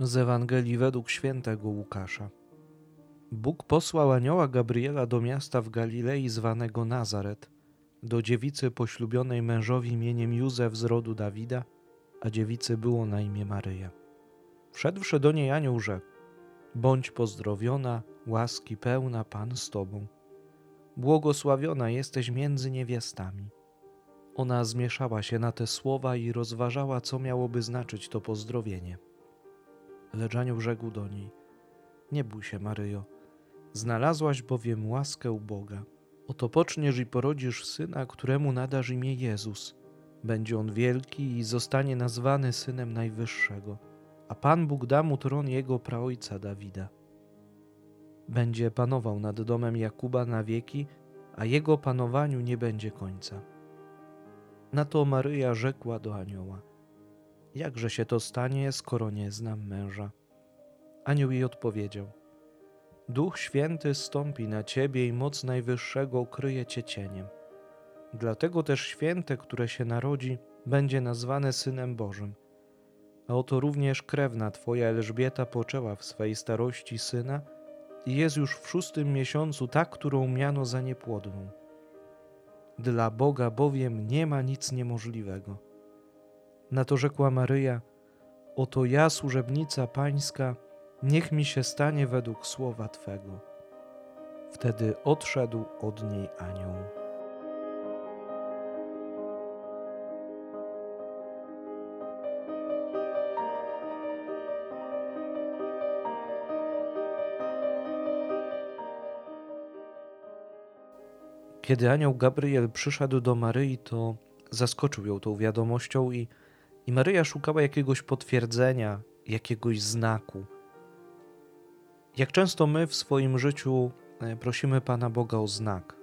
Z Ewangelii według świętego Łukasza. Bóg posłał anioła Gabriela do miasta w Galilei zwanego Nazaret, do dziewicy poślubionej mężowi imieniem Józef z rodu Dawida, a dziewicy było na imię Maryja. Wszedłszy do niej anioł rzekł: Bądź pozdrowiona, łaski pełna Pan z Tobą. Błogosławiona jesteś między niewiastami. Ona zmieszała się na te słowa i rozważała, co miałoby znaczyć to pozdrowienie. Lecz anioł rzekł do niej: Nie bój się, Maryjo, znalazłaś bowiem łaskę u Boga. Oto poczniesz i porodzisz syna, któremu nadasz imię Jezus. Będzie on wielki i zostanie nazwany synem Najwyższego, a Pan Bóg da mu tron jego praojca Dawida. Będzie panował nad domem Jakuba na wieki, a jego panowaniu nie będzie końca. Na to Maryja rzekła do anioła: Jakże się to stanie, skoro nie znam męża? Anioł jej odpowiedział: Duch Święty stąpi na ciebie i moc Najwyższego ukryje cię cieniem. Dlatego też święte, które się narodzi, będzie nazwane Synem Bożym. A oto również krewna twoja Elżbieta poczęła w swej starości syna i jest już w szóstym miesiącu ta, którą miano za niepłodną. Dla Boga bowiem nie ma nic niemożliwego. Na to rzekła Maryja: Oto ja, służebnica Pańska, niech mi się stanie według słowa Twego. Wtedy odszedł od niej anioł. Kiedy anioł Gabriel przyszedł do Maryi, to zaskoczył ją tą wiadomością i, i Maryja szukała jakiegoś potwierdzenia, jakiegoś znaku. Jak często my w swoim życiu e, prosimy Pana Boga o znak?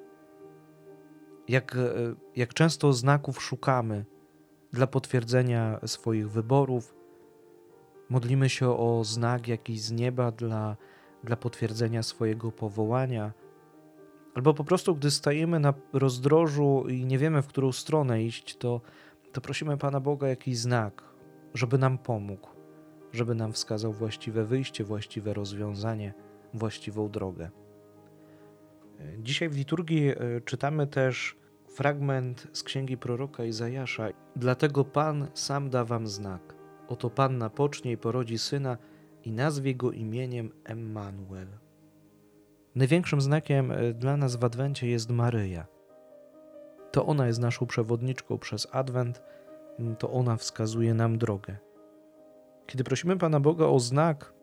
Jak, e, jak często znaków szukamy dla potwierdzenia swoich wyborów? Modlimy się o znak jakiś z nieba dla, dla potwierdzenia swojego powołania – Albo po prostu, gdy stajemy na rozdrożu i nie wiemy, w którą stronę iść, to, to prosimy Pana Boga jakiś znak, żeby nam pomógł, żeby nam wskazał właściwe wyjście, właściwe rozwiązanie, właściwą drogę. Dzisiaj w liturgii e, czytamy też fragment z księgi proroka Izajasza. Dlatego Pan sam da wam znak. Oto Panna pocznie i porodzi syna i nazwie go imieniem Emmanuel. Największym znakiem e, dla nas w Adwencie jest Maryja. To ona jest naszą przewodniczką przez Adwent, to ona wskazuje nam drogę. Kiedy prosimy Pana Boga o znak,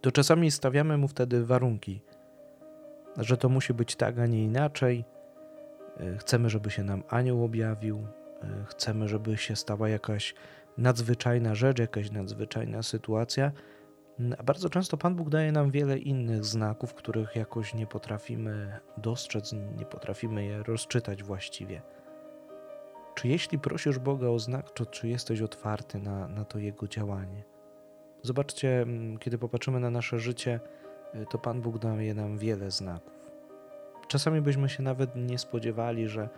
to czasami stawiamy mu wtedy warunki, że to musi być tak, a nie inaczej. E, chcemy, żeby się nam anioł objawił, e, chcemy, żeby się stała jakaś nadzwyczajna rzecz, jakaś nadzwyczajna sytuacja, a bardzo często Pan Bóg daje nam wiele innych znaków, których jakoś nie potrafimy dostrzec, nie potrafimy je rozczytać właściwie. Czy jeśli prosisz Boga o znak, to czy jesteś otwarty na, na to Jego działanie? Zobaczcie, mm, kiedy popatrzymy na nasze życie, y, to Pan Bóg daje nam wiele znaków. Czasami byśmy się nawet nie spodziewali, że,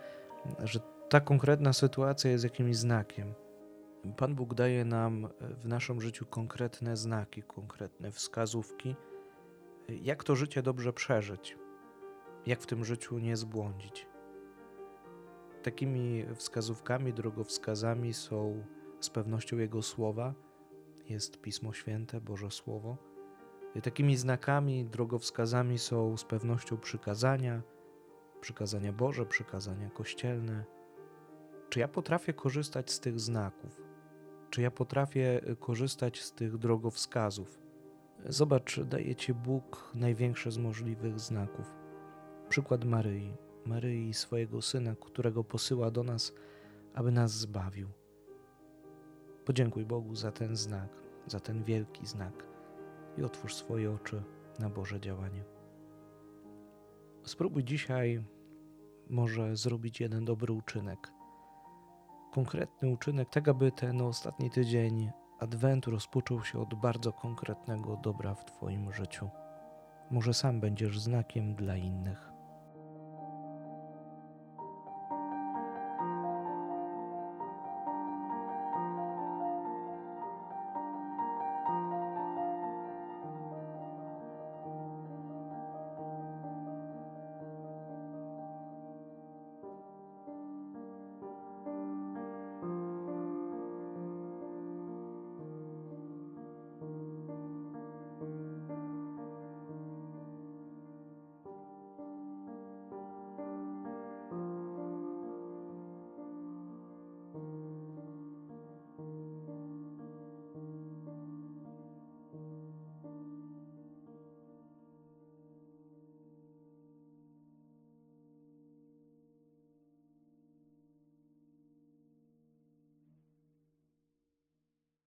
że ta konkretna sytuacja jest jakimś znakiem Pan Bóg daje nam w naszym życiu konkretne znaki, konkretne wskazówki, jak to życie dobrze przeżyć, jak w tym życiu nie zbłądzić. Takimi wskazówkami, drogowskazami są z pewnością Jego słowa, jest Pismo Święte, Boże Słowo. Takimi znakami, drogowskazami są z pewnością przykazania, przykazania Boże, przykazania kościelne. Czy ja potrafię korzystać z tych znaków? Czy ja potrafię korzystać z tych drogowskazów? Zobacz, daje Ci Bóg największe z możliwych znaków. Przykład Maryi, Maryi swojego syna, którego posyła do nas, aby nas zbawił. Podziękuj Bogu za ten znak, za ten wielki znak i otwórz swoje oczy na Boże działanie. Spróbuj dzisiaj może zrobić jeden dobry uczynek konkretny uczynek, tak aby ten ostatni tydzień Adwentu rozpoczął się od bardzo konkretnego dobra w Twoim życiu. Może sam będziesz znakiem dla innych.